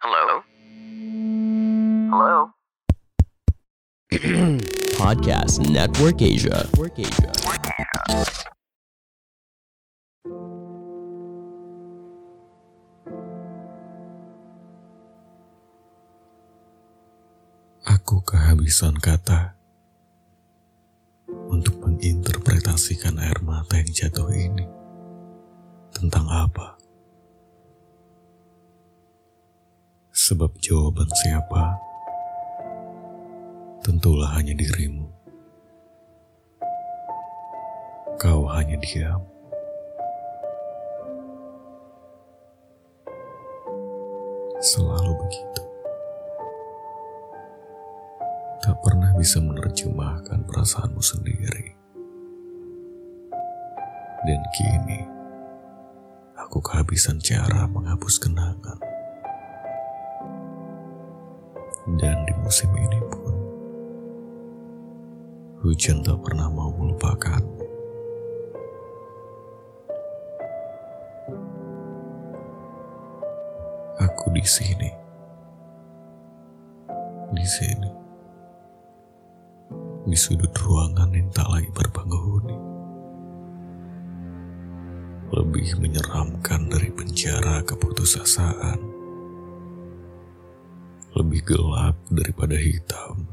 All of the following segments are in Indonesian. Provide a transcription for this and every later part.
Hello? Hello? Podcast Network Asia. Network Asia. Aku kehabisan kata untuk menginterpretasikan air mata yang jatuh ini tentang apa. Sebab jawaban siapa tentulah hanya dirimu. Kau hanya diam. Selalu begitu. Tak pernah bisa menerjemahkan perasaanmu sendiri. Dan kini, aku kehabisan cara menghapus kenangan. Dan di musim ini pun, hujan tak pernah mau melupakan. Aku di sini. Di sini. Di sudut ruangan yang tak lagi berpenghuni. Lebih menyeramkan dari penjara keputusasaan. Lebih gelap daripada hitam.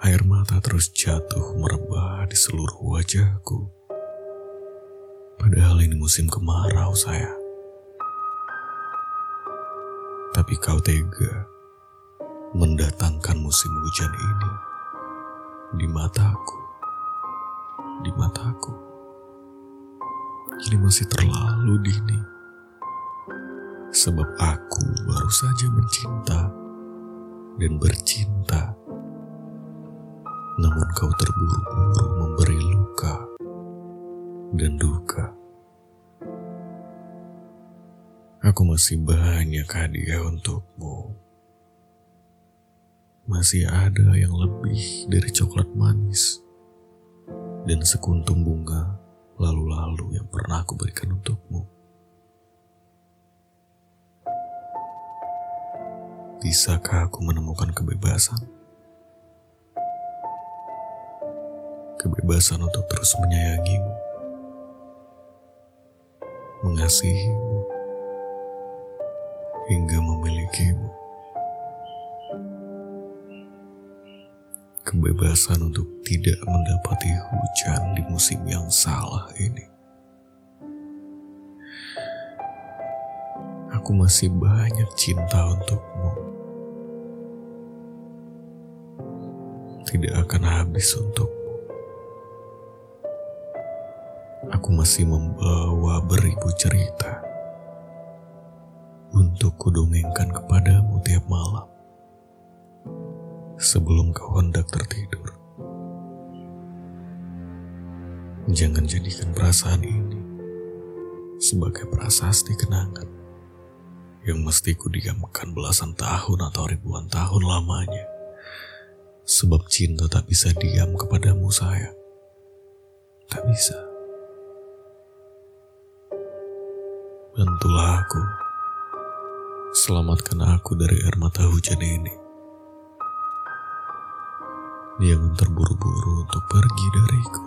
Air mata terus jatuh merebah di seluruh wajahku. Padahal ini musim kemarau saya. Tapi kau tega mendatangkan musim hujan ini di mataku. Di mataku. Ini masih terlalu dini. Sebab aku baru saja mencinta dan bercinta namun kau terburu-buru memberi luka dan duka. Aku masih banyak hadiah untukmu. Masih ada yang lebih dari coklat manis dan sekuntum bunga lalu-lalu yang pernah aku berikan untukmu. Bisakah aku menemukan kebebasan? kebebasan untuk terus menyayangimu, mengasihimu, hingga memilikimu. Kebebasan untuk tidak mendapati hujan di musim yang salah ini. Aku masih banyak cinta untukmu. Tidak akan habis untukmu. aku masih membawa beribu cerita untuk kudongengkan kepadamu tiap malam sebelum kau hendak tertidur. Jangan jadikan perasaan ini sebagai prasasti kenangan yang mesti kudiamkan belasan tahun atau ribuan tahun lamanya. Sebab cinta tak bisa diam kepadamu sayang. Tak bisa. Bantulah aku. Selamatkan aku dari air mata hujan ini. Jangan terburu-buru untuk pergi dariku.